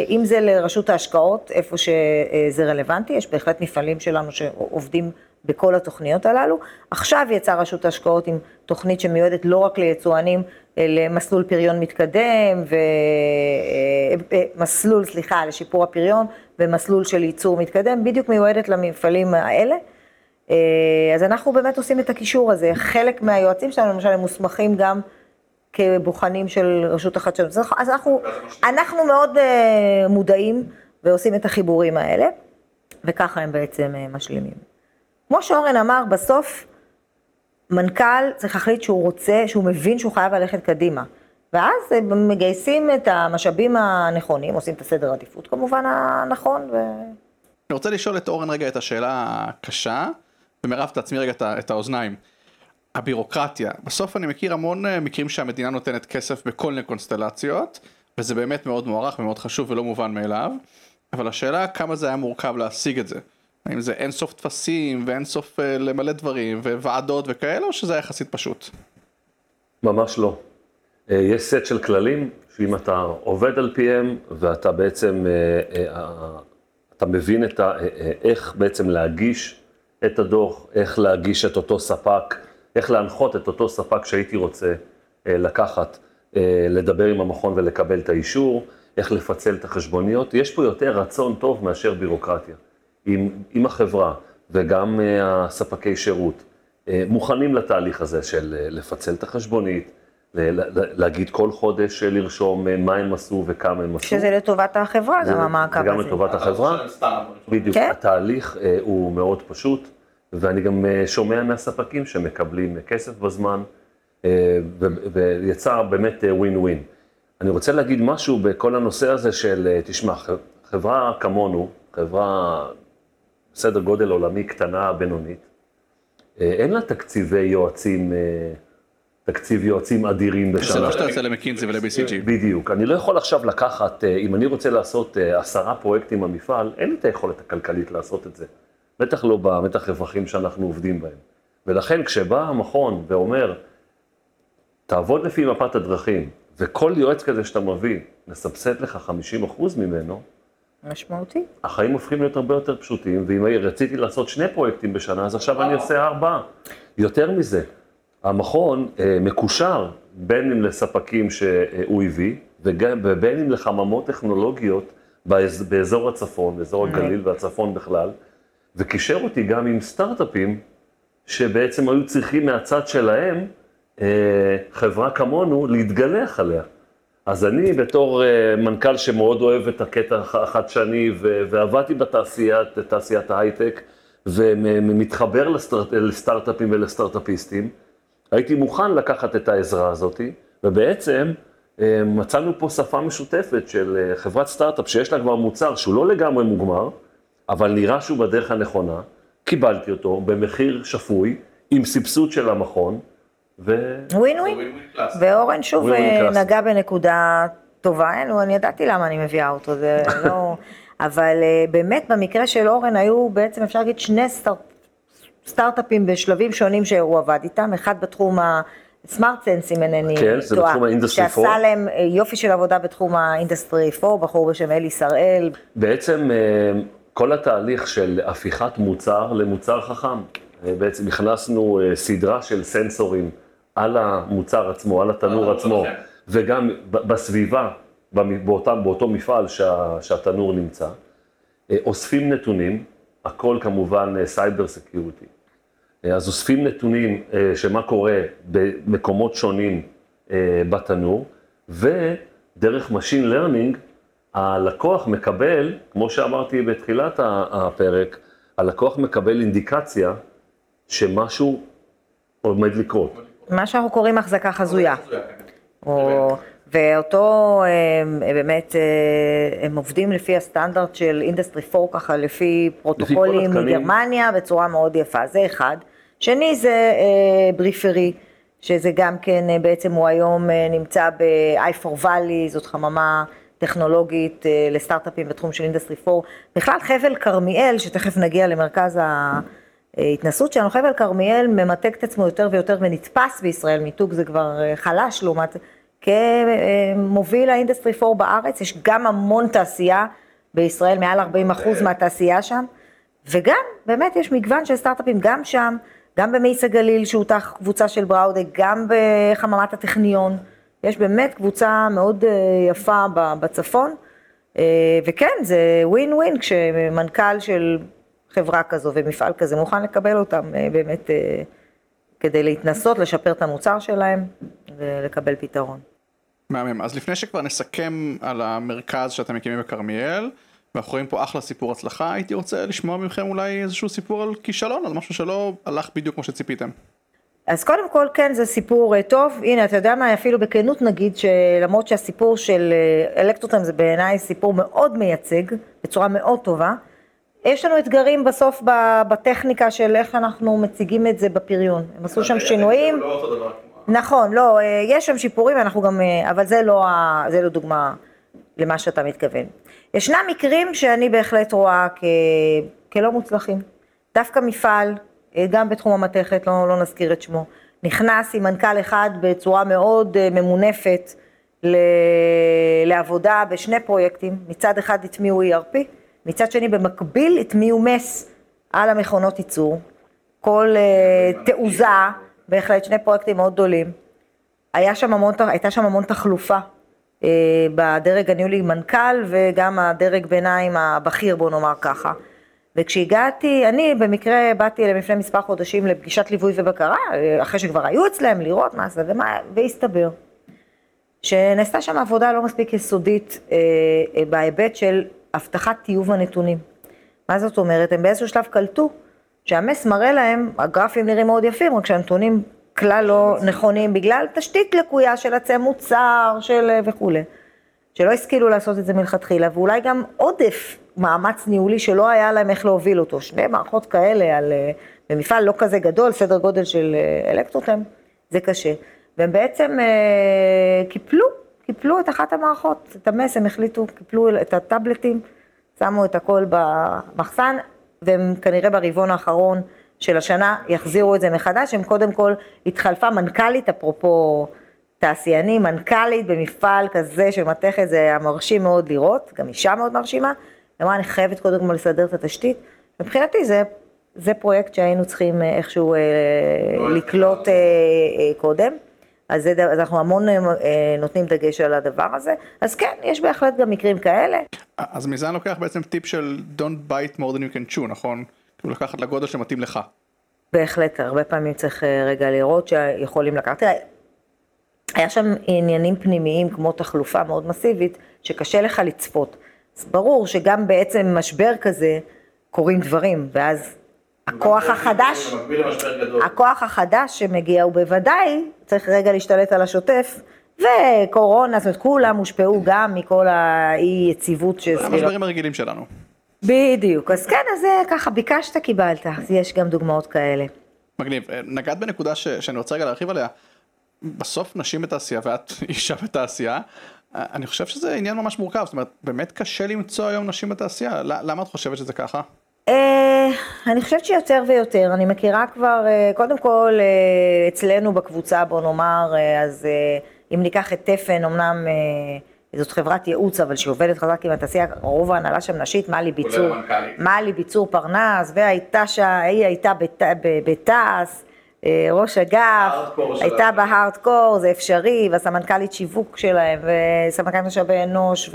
אם זה לרשות ההשקעות, איפה שזה רלוונטי, יש בהחלט מפעלים שלנו שעובדים בכל התוכניות הללו. עכשיו יצאה רשות ההשקעות עם תוכנית שמיועדת לא רק ליצואנים, למסלול פריון מתקדם, ומסלול, סליחה, לשיפור הפריון, ומסלול של ייצור מתקדם, בדיוק מיועדת למפעלים האלה. אה, אז אנחנו באמת עושים את הקישור הזה. חלק מהיועצים שלנו, למשל, הם מוסמכים גם כבוחנים של רשות החדשנות. אז אנחנו, אנחנו מאוד אה, מודעים ועושים את החיבורים האלה, וככה הם בעצם אה, משלימים. כמו שאורן אמר, בסוף מנכ"ל צריך להחליט שהוא רוצה, שהוא מבין שהוא חייב ללכת קדימה. ואז מגייסים את המשאבים הנכונים, עושים את הסדר העדיפות כמובן הנכון. ו... אני רוצה לשאול את אורן רגע את השאלה הקשה. ומרב תעצמי רגע את האוזניים. הבירוקרטיה, בסוף אני מכיר המון אה, מקרים שהמדינה נותנת כסף בכל מיני קונסטלציות, וזה באמת מאוד מוערך ומאוד חשוב ולא מובן מאליו, אבל השאלה כמה זה היה מורכב להשיג את זה. האם זה אין סוף טפסים ואין סוף אה, למלא דברים וועדות וכאלה, או שזה היה יחסית פשוט? ממש לא. אה, יש סט של כללים, שאם אתה עובד על פיהם ואתה בעצם, אתה מבין את ה, איך בעצם להגיש את הדוח, איך להגיש את אותו ספק, איך להנחות את אותו ספק שהייתי רוצה אה, לקחת, אה, לדבר עם המכון ולקבל את האישור, איך לפצל את החשבוניות. יש פה יותר רצון טוב מאשר בירוקרטיה. עם, עם החברה וגם אה, הספקי שירות מוכנים לתהליך הזה של לפצל את החשבונית, להגיד כל חודש, לרשום מה הם עשו וכמה הם עשו. שזה לטובת החברה, גם המעקב הזה. זה גם לטובת החברה. בדיוק. כן? התהליך הוא מאוד פשוט, ואני גם שומע מהספקים שמקבלים כסף בזמן, ויצא באמת ווין ווין. אני רוצה להגיד משהו בכל הנושא הזה של, תשמע, חברה כמונו, חברה בסדר גודל עולמי קטנה, בינונית, אין לה תקציבי יועצים תקציב יועצים אדירים בשנה. זה לא שאתה יוצא למקינזי ול-BCG. בדיוק. אני לא יכול עכשיו לקחת, אה, אם אני רוצה לעשות אה, עשרה פרויקטים במפעל, אין לי את היכולת הכלכלית לעשות את זה. בטח לא במתח רווחים שאנחנו עובדים בהם. ולכן כשבא המכון ואומר, תעבוד לפי מפת הדרכים, וכל יועץ כזה שאתה מביא, נסבסד לך 50% ממנו, משמעותי. החיים הופכים להיות הרבה יותר פשוטים, ואם רציתי לעשות שני פרויקטים בשנה, אז עכשיו אני עושה ארבעה. יותר מזה, המכון אה, מקושר בין אם לספקים שהוא הביא, ובין אם לחממות טכנולוגיות באזור הצפון, באזור. הגליל והצפון בכלל, וקישר אותי גם עם סטארט-אפים שבעצם היו צריכים מהצד שלהם, אה, חברה כמונו, להתגלח עליה. אז אני בתור אה, מנכ"ל שמאוד אוהב את הקטע החדשני, ועבדתי בתעשיית, תעשיית ההייטק, ומתחבר לסטארט-אפים ולסטארט-אפיסטים, הייתי מוכן לקחת את העזרה הזאת, ובעצם אה, מצאנו פה שפה משותפת של אה, חברת סטארט-אפ שיש לה כבר מוצר שהוא לא לגמרי מוגמר, אבל נראה שהוא בדרך הנכונה, קיבלתי אותו במחיר שפוי, עם סבסוד של המכון, ו... ווין ווין. ואורן שוב אה, נגע בנקודה טובה, אין, אני ידעתי למה אני מביאה אותו, זה לא... אבל אה, באמת במקרה של אורן היו בעצם אפשר להגיד שני סטארט, סטארט-אפים בשלבים שונים שהוא עבד איתם, אחד בתחום ה Smart Sense אם אינני טועה, כן, זה בתחום ה industry 4. שעשה להם אה, יופי של עבודה בתחום ה industry 4, בחור בשם אלי שראל, בעצם כל התהליך של הפיכת מוצר למוצר חכם, בעצם הכנסנו סדרה של סנסורים על המוצר עצמו, על התנור עצמו, וגם ב- בסביבה, באותם, באותו מפעל שה, שהתנור נמצא. אה, אוספים נתונים, הכל כמובן cyber security. אז אוספים נתונים אה, שמה קורה במקומות שונים אה, בתנור, ודרך machine learning הלקוח מקבל, כמו שאמרתי בתחילת הפרק, הלקוח מקבל אינדיקציה שמשהו עומד לקרות. מה שאנחנו קוראים החזקה חזויה. או, ואותו הם, הם באמת, אה, הם עובדים לפי הסטנדרט של industry 4, ככה לפי פרוטוקולים. מגרמניה בצורה מאוד יפה, זה אחד. שני זה אה, בריפרי, שזה גם כן אה, בעצם הוא היום אה, נמצא ב-i4 Valley, זאת חממה טכנולוגית אה, לסטארט-אפים בתחום של industry 4. בכלל חבל כרמיאל, שתכף נגיע למרכז ההתנסות שלנו, חבל כרמיאל ממתג את עצמו יותר ויותר ונתפס בישראל, מיתוג זה כבר אה, חלש לעומת, כמוביל ה industry 4 בארץ, יש גם המון תעשייה בישראל, מעל 40 אחוז מהתעשייה שם, וגם באמת יש מגוון של סטארט-אפים גם שם, גם במאיס הגליל שהוא תת קבוצה של בראודה, גם בחממת הטכניון, יש באמת קבוצה מאוד אה, יפה בצפון, אה, וכן, זה ווין ווין כשמנכ"ל של חברה כזו ומפעל כזה מוכן לקבל אותם אה, באמת אה, כדי להתנסות, לשפר את המוצר שלהם ולקבל פתרון. מהמם. אז לפני שכבר נסכם על המרכז שאתם מקימים בכרמיאל, ואנחנו רואים פה אחלה סיפור הצלחה, הייתי רוצה לשמוע מכם אולי איזשהו סיפור על כישלון, על משהו שלא הלך בדיוק כמו שציפיתם. אז קודם כל, כן, זה סיפור אה, טוב. הנה, אתה יודע מה, אפילו בכנות נגיד, שלמרות שהסיפור של אלקטרוטם זה בעיניי סיפור מאוד מייצג, בצורה מאוד טובה, יש לנו אתגרים בסוף בטכניקה של איך אנחנו מציגים את זה בפריון. הם עשו שם שינויים. נכון, לא, אה, יש שם שיפורים, אנחנו גם, אה, אבל זה לא, זה לא דוגמה למה שאתה מתכוון. ישנם מקרים שאני בהחלט רואה כ, כלא מוצלחים. דווקא מפעל, אה, גם בתחום המתכת, לא, לא נזכיר את שמו, נכנס עם מנכ"ל אחד בצורה מאוד ממונפת ל, לעבודה בשני פרויקטים, מצד אחד הטמיעו ERP, מצד שני במקביל הטמיעו מס על המכונות ייצור, כל אה, תעוזה, בהחלט שני פרויקטים מאוד גדולים. היה שם המון, הייתה שם המון תחלופה אה, בדרג הניהולי מנכ"ל וגם הדרג ביניים הבכיר בוא נאמר ככה. וכשהגעתי, אני במקרה באתי לפני מספר חודשים לפגישת ליווי ובקרה, אה, אחרי שכבר היו אצלם לראות מה זה ומה, והסתבר שנעשתה שם עבודה לא מספיק יסודית אה, אה, בהיבט של הבטחת טיוב הנתונים. מה זאת אומרת? הם באיזשהו שלב קלטו שהמס מראה להם, הגרפים נראים מאוד יפים, רק שהנתונים כלל לא נכונים בגלל תשתית לקויה של עצי מוצר של אה, וכולי. שלא השכילו לעשות את זה מלכתחילה, ואולי גם עודף מאמץ ניהולי שלא היה להם איך להוביל אותו. שני מערכות כאלה על, אה, במפעל לא כזה גדול, סדר גודל של אה, אלקטרוטם, זה קשה. והם בעצם אה, קיפלו, קיפלו את אחת המערכות, את המס, הם החליטו, קיפלו את הטאבלטים, שמו את הכל במחסן, והם כנראה ברבעון האחרון של השנה יחזירו את זה מחדש, הם קודם כל התחלפה מנכ"לית, אפרופו תעשיינים, מנכ"לית במפעל כזה של מתכת, זה היה מרשים מאוד לראות, גם אישה מאוד מרשימה, היא אמרה, אני חייבת קודם כל לסדר את התשתית. מבחינתי זה, זה פרויקט שהיינו צריכים אה, איכשהו אה, לקלוט אה, אה, קודם. אז, זה, אז אנחנו המון אה, נותנים דגש על הדבר הזה, אז כן, יש בהחלט גם מקרים כאלה. אז מזה אני לוקח בעצם טיפ של Don't bite more than you can chew, נכון? כאילו לקחת לגודל שמתאים לך. בהחלט, הרבה פעמים צריך אה, רגע לראות שיכולים לקחת. תראה, היה שם עניינים פנימיים כמו תחלופה מאוד מסיבית, שקשה לך לצפות. אז ברור שגם בעצם משבר כזה קורים דברים, ואז הכוח החדש, הכוח החדש שמגיע הוא בוודאי צריך רגע להשתלט על השוטף, וקורונה, זאת אומרת כולם הושפעו גם מכל האי יציבות שסביבה. המשברים הרגילים שלנו. בדיוק, אז כן, אז זה ככה, ביקשת, קיבלת, אז יש גם דוגמאות כאלה. מגניב. אה, נגעת בנקודה ש, שאני רוצה רגע להרחיב עליה. בסוף נשים בתעשייה, ואת אישה בתעשייה, אני חושב שזה עניין ממש מורכב, זאת אומרת, באמת קשה למצוא היום נשים בתעשייה, למה את חושבת שזה ככה? אה, אני חושבת שיותר ויותר, אני מכירה כבר, אה, קודם כל אה, אצלנו בקבוצה, בוא נאמר, אז אם ניקח את תפן, אמנם זאת חברת ייעוץ, אבל שעובדת חזק עם התעשייה, רוב ההנהלה שם נשית, מלי ביצור, מלי ביצור פרנס, והייתה שם, היא הייתה בתעש, ראש אגף, הייתה בהארדקור, זה אפשרי, והסמנכ"לית שיווק שלהם, וסמנכ"לית משאבי אנוש,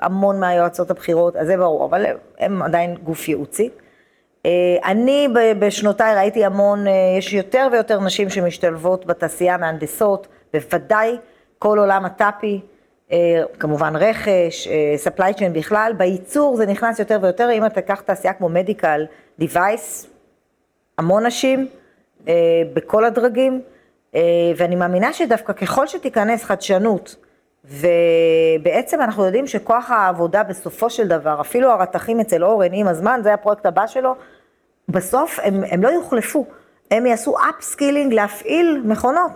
המון מהיועצות הבכירות, אז זה ברור, אבל הם עדיין גוף ייעוצי. אה, אני בשנותיי ראיתי המון, אה, יש יותר ויותר נשים שמשתלבות בתעשייה, מהנדסות, בוודאי כל עולם הטאפי, אה, כמובן רכש, supply chain בכלל, בייצור זה נכנס יותר ויותר, אם אתה תיקח תעשייה כמו מדיקל דיווייס, המון נשים, בכל הדרגים, ואני מאמינה שדווקא ככל שתיכנס חדשנות, ובעצם אנחנו יודעים שכוח העבודה בסופו של דבר, אפילו הרתכים אצל אורן עם הזמן, זה הפרויקט הבא שלו, בסוף הם, הם לא יוחלפו, הם יעשו upskilling להפעיל מכונות.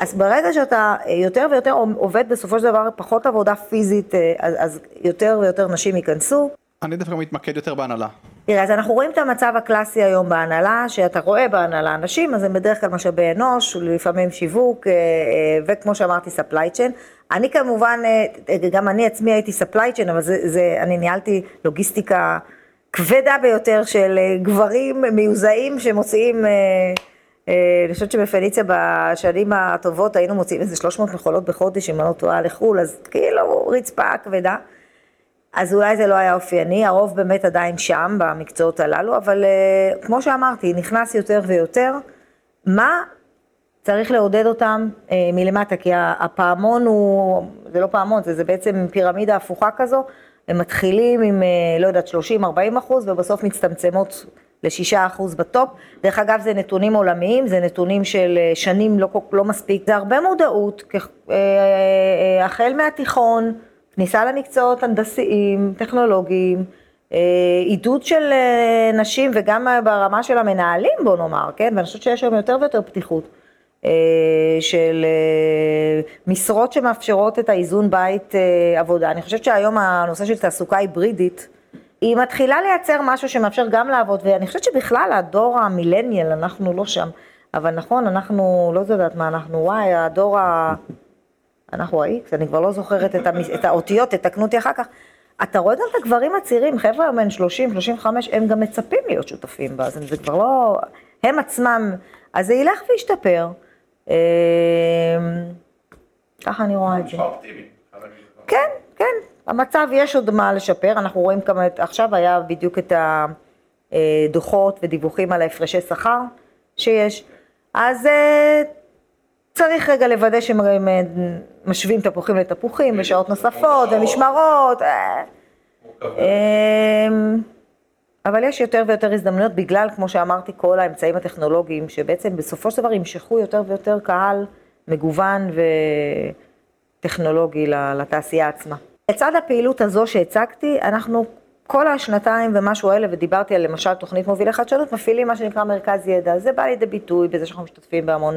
אז ברגע שאתה יותר ויותר עובד בסופו של דבר פחות עבודה פיזית, אה, אז, אז יותר ויותר נשים ייכנסו. אני דווקא מתמקד יותר בהנהלה. תראה, אז אנחנו רואים את המצב הקלאסי היום בהנהלה, שאתה רואה בהנהלה אנשים, אז הם בדרך כלל משאבי אנוש, לפעמים שיווק, אה, אה, וכמו שאמרתי, supply chain. אני כמובן, אה, גם אני עצמי הייתי supply chain, אבל זה, זה, אני ניהלתי לוגיסטיקה כבדה ביותר של גברים מיוזעים שמוציאים, אני חושבת שבפניציה בשנים הטובות היינו מוציאים איזה 300 מכולות בחודש, אם אני לא טועה, לחו"ל, אז כאילו רצפה כבדה. אז אולי זה לא היה אופייני, הרוב באמת עדיין שם במקצועות הללו, אבל כמו שאמרתי, נכנס יותר ויותר. מה צריך לעודד אותם uh, מלמטה, כי הפעמון הוא, זה לא פעמון, זה, זה בעצם פירמידה הפוכה כזו, הם מתחילים עם, uh, לא יודעת, 30-40 אחוז, ובסוף מצטמצמות ל-6 אחוז בטופ. דרך אגב, זה נתונים עולמיים, זה נתונים של שנים לא, לא מספיק, זה הרבה מודעות, כ, uh, uh, החל מהתיכון, כניסה למקצועות הנדסיים, טכנולוגיים, אה, עידוד של אה, נשים וגם ברמה של המנהלים בוא נאמר, כן, ואני חושבת שיש היום יותר ויותר פתיחות. אה, של משרות שמאפשרות את האיזון בית עבודה. אני חושבת שהיום הנושא של תעסוקה היברידית, היא מתחילה לייצר משהו שמאפשר גם לעבוד, ואני חושבת שבכלל הדור המילניאל, אנחנו לא שם, אבל נכון, אנחנו, לא יודעת מה אנחנו, וואי, הדור ה... אנחנו ה-X, אני כבר לא זוכרת את, המס... את האותיות, תתקנו אותי אחר כך. אתה רואה גם את הגברים הצעירים, חבר'ה בין 30, 35, הם גם מצפים להיות שותפים בה, זה כבר לא... הם עצמם, אז זה ילך וישתפר. אמ, ככה אני רואה את זה. כן, כן, המצב יש עוד מה לשפר, אנחנו רואים כמה, עכשיו היה בדיוק את הדוחות ודיווחים על ההפרשי שכר שיש, אז אה, צריך רגע לוודא שהם משווים תפוחים לתפוחים בשעות נוספות ומשמרות. אה. אבל יש יותר ויותר הזדמנויות בגלל, כמו שאמרתי, כל האמצעים הטכנולוגיים, שבעצם בסופו של דבר ימשכו יותר ויותר קהל מגוון וטכנולוגי לתעשייה עצמה. לצד הפעילות הזו שהצגתי, אנחנו כל השנתיים ומשהו האלה, ודיברתי על למשל תוכנית מובילי חדשנות, מפעילים מה שנקרא מרכז ידע. זה בא לידי ביטוי בזה שאנחנו משתתפים בהמון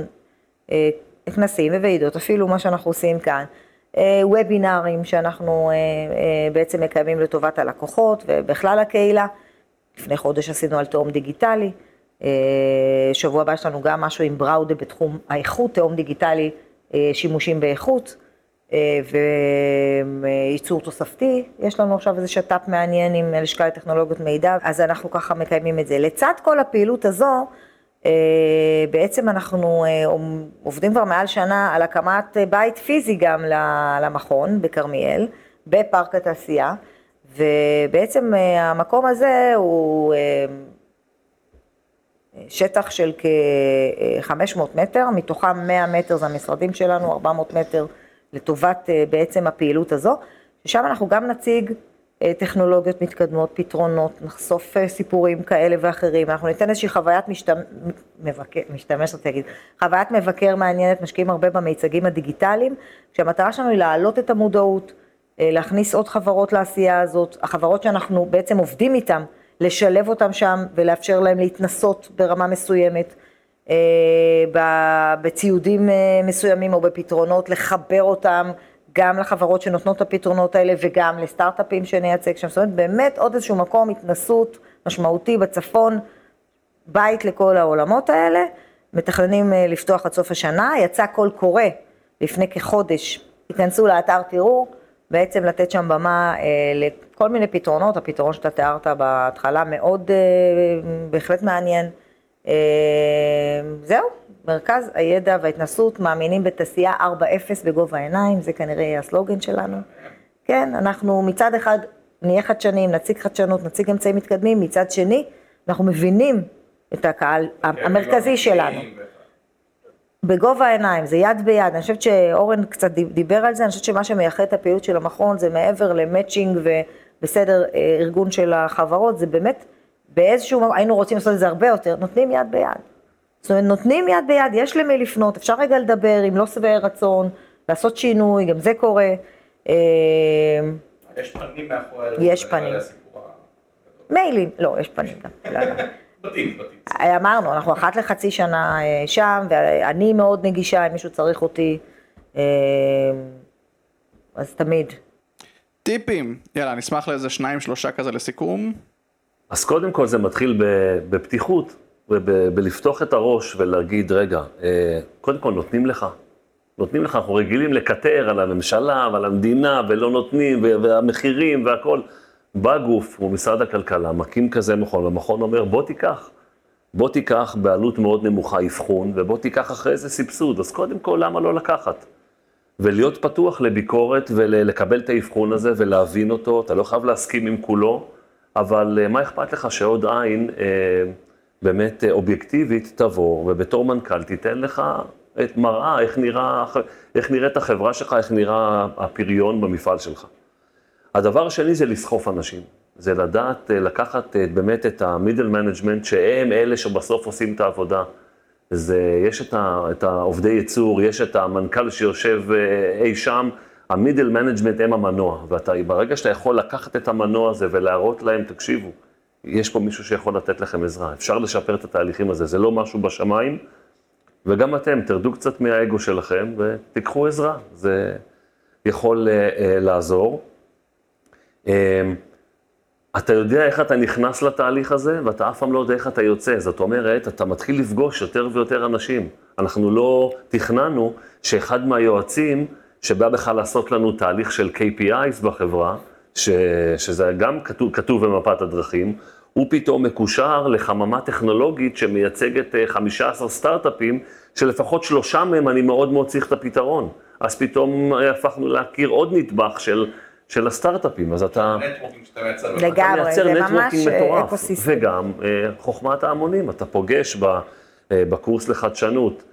אה, כנסים וועידות, אפילו מה שאנחנו עושים כאן, אה, וובינארים שאנחנו אה, בעצם מקיימים לטובת הלקוחות ובכלל הקהילה. לפני חודש עשינו על תאום דיגיטלי, שבוע הבא יש לנו גם משהו עם בראודה בתחום האיכות, תאום דיגיטלי, שימושים באיכות וייצור תוספתי, יש לנו עכשיו איזה שת"פ מעניין עם לשכה לטכנולוגיות מידע, אז אנחנו ככה מקיימים את זה. לצד כל הפעילות הזו, אה, בעצם אנחנו אה, עובדים כבר מעל שנה על הקמת בית פיזי גם למכון בכרמיאל, בפארק התעשייה, ובעצם אה, המקום הזה הוא שטח של כ-500 מטר, מתוכם 100 מטר זה המשרדים שלנו, 400 מטר לטובת בעצם הפעילות הזו, ששם אנחנו גם נציג אה, טכנולוגיות מתקדמות, פתרונות, נחשוף אה, סיפורים כאלה ואחרים, אנחנו ניתן איזושהי חוויית משתמש, משתמש, רוצה להגיד, חוויית מבקר מעניינת, משקיעים הרבה במיצגים הדיגיטליים, כשהמטרה שלנו היא להעלות את המודעות, אה, להכניס עוד חברות לעשייה הזאת, החברות שאנחנו בעצם עובדים איתן, לשלב אותן שם ולאפשר להן להתנסות ברמה מסוימת, בציודים מסוימים או בפתרונות, לחבר אותם גם לחברות שנותנות את הפתרונות האלה וגם לסטארט-אפים שנייצג שם. זאת אומרת, באמת עוד איזשהו מקום התנסות משמעותי בצפון, בית לכל העולמות האלה. מתכננים אה, לפתוח עד סוף השנה, יצא קול קורא לפני כחודש, תיכנסו לאתר, תראו, בעצם לתת שם במה אה, לכל מיני פתרונות, הפתרון שאתה תיארת בהתחלה מאוד אה, בהחלט מעניין. אה, זהו, מרכז הידע וההתנסות, מאמינים בתעשייה 4.0 בגובה העיניים, זה כנראה יהיה הסלוגן שלנו. כן, אנחנו מצד אחד נהיה חדשניים, נציג חדשנות, נציג אמצעים מתקדמים, מצד שני, אנחנו מבינים את הקהל המרכזי שלנו. בגובה העיניים, זה יד ביד, אני חושבת שאורן קצת דיבר על זה, אני חושבת שמה שמייחד את הפעילות של המכון זה מעבר למצ'ינג ובסדר אה, ארגון של החברות, זה באמת באיזשהו, היינו רוצים לעשות את זה הרבה יותר, נותנים יד ביד. זאת אומרת, נותנים יד ביד, יש למי לפנות, אפשר רגע לדבר, אם לא שבעי רצון, לעשות שינוי, גם זה קורה. אה, יש פנים מאחורי... יש פנים. מיילים, לא, יש פנים גם. בתים, בתים. אמרנו, אנחנו אחת לחצי שנה אה, שם, ואני מאוד נגישה אם מישהו צריך אותי, אה, אז תמיד. טיפים, יאללה, נשמח לאיזה שניים, שלושה כזה לסיכום. אז קודם כל זה מתחיל בפתיחות, ובלפתוח את הראש ולהגיד, רגע, אה, קודם כל נותנים לך. נותנים לך, אנחנו רגילים לקטר על הממשלה ועל המדינה, ולא נותנים, והמחירים והכול. בא גוף, כמו משרד הכלכלה, מקים כזה מכון, והמכון אומר, בוא תיקח. בוא תיקח בעלות מאוד נמוכה אבחון, ובוא תיקח אחרי זה סבסוד. אז קודם כל, למה לא לקחת? ולהיות פתוח לביקורת ולקבל את האבחון הזה ולהבין אותו, אתה לא חייב להסכים עם כולו, אבל אה, מה אכפת לך שעוד עין אה, באמת אה, אובייקטיבית תבוא, ובתור מנכ"ל תיתן לך את מראה, איך, נראה, איך נראית החברה שלך, איך נראה הפריון במפעל שלך. הדבר השני זה לסחוף אנשים. זה לדעת אה, לקחת אה, באמת את ה middle management, שהם אלה שבסוף עושים את העבודה. זה, יש את, ה, את העובדי ייצור, יש את המנכ"ל שיושב אה, אי שם, ה middle management הם המנוע, וברגע שאתה יכול לקחת את המנוע הזה ולהראות להם, תקשיבו, יש פה מישהו שיכול לתת לכם עזרה, אפשר לשפר את התהליכים הזה, זה לא משהו בשמיים, וגם אתם, תרדו קצת מהאגו שלכם ותיקחו עזרה, זה יכול uh, uh, לעזור. Uh, אתה יודע איך אתה נכנס לתהליך הזה, ואתה אף פעם לא יודע איך אתה יוצא. זאת אומרת, אתה מתחיל לפגוש יותר ויותר אנשים. אנחנו לא תכננו שאחד מהיועצים, שבא בכלל לעשות לנו תהליך של KPIs בחברה, ש, שזה גם כתוב, כתוב במפת הדרכים, הוא פתאום מקושר לחממה טכנולוגית שמייצגת 15 אה, סטארט-אפים, שלפחות שלושה מהם אני מאוד מאוד צריך את הפתרון. אז פתאום הפכנו להכיר עוד נטבח של של הסטארט-אפים, אז אתה... לגמרי, זה ממש אה, אקוסיסטם. וגם אה, חוכמת ההמונים, אתה פוגש אה, בקורס לחדשנות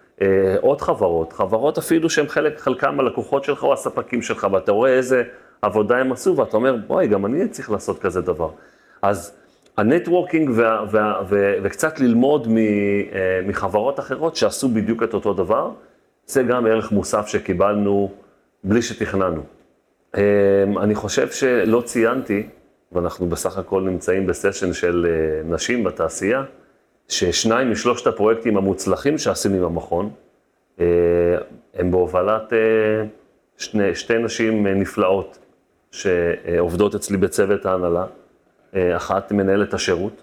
עוד חברות, חברות אפילו שהן חלק, חלקם הלקוחות שלך או הספקים שלך, ואתה רואה איזה עבודה הם עשו, ואתה אומר, בואי, גם אני צריך לעשות כזה דבר. אז ה networking וה, וה, וה, וקצת ללמוד מחברות אחרות שעשו בדיוק את אותו דבר, זה גם ערך מוסף שקיבלנו בלי שתכננו. אמ, אני חושב שלא ציינתי, ואנחנו בסך הכל נמצאים בסשן של אה, נשים בתעשייה, ששניים משלושת הפרויקטים המוצלחים שעשינו עם המכון, אה, הם בהובלת אה, שני, שתי נשים נפלאות שעובדות אצלי בצוות ההנהלה. אחת מנהלת השירות,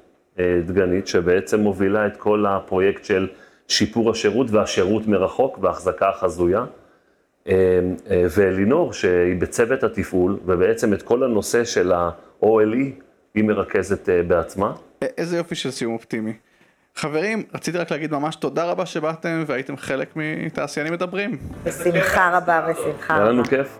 דגנית, שבעצם מובילה את כל הפרויקט של שיפור השירות והשירות מרחוק והחזקה החזויה. אה, אה, ואלינור, שהיא בצוות התפעול, ובעצם את כל הנושא של ה-OLE, היא מרכזת אה, בעצמה. איזה יופי של סיום אופטימי. חברים, רציתי רק להגיד ממש תודה רבה שבאתם והייתם חלק מתעשיינים מדברים. בשמחה רבה, בשמחה רבה. היה לנו כיף.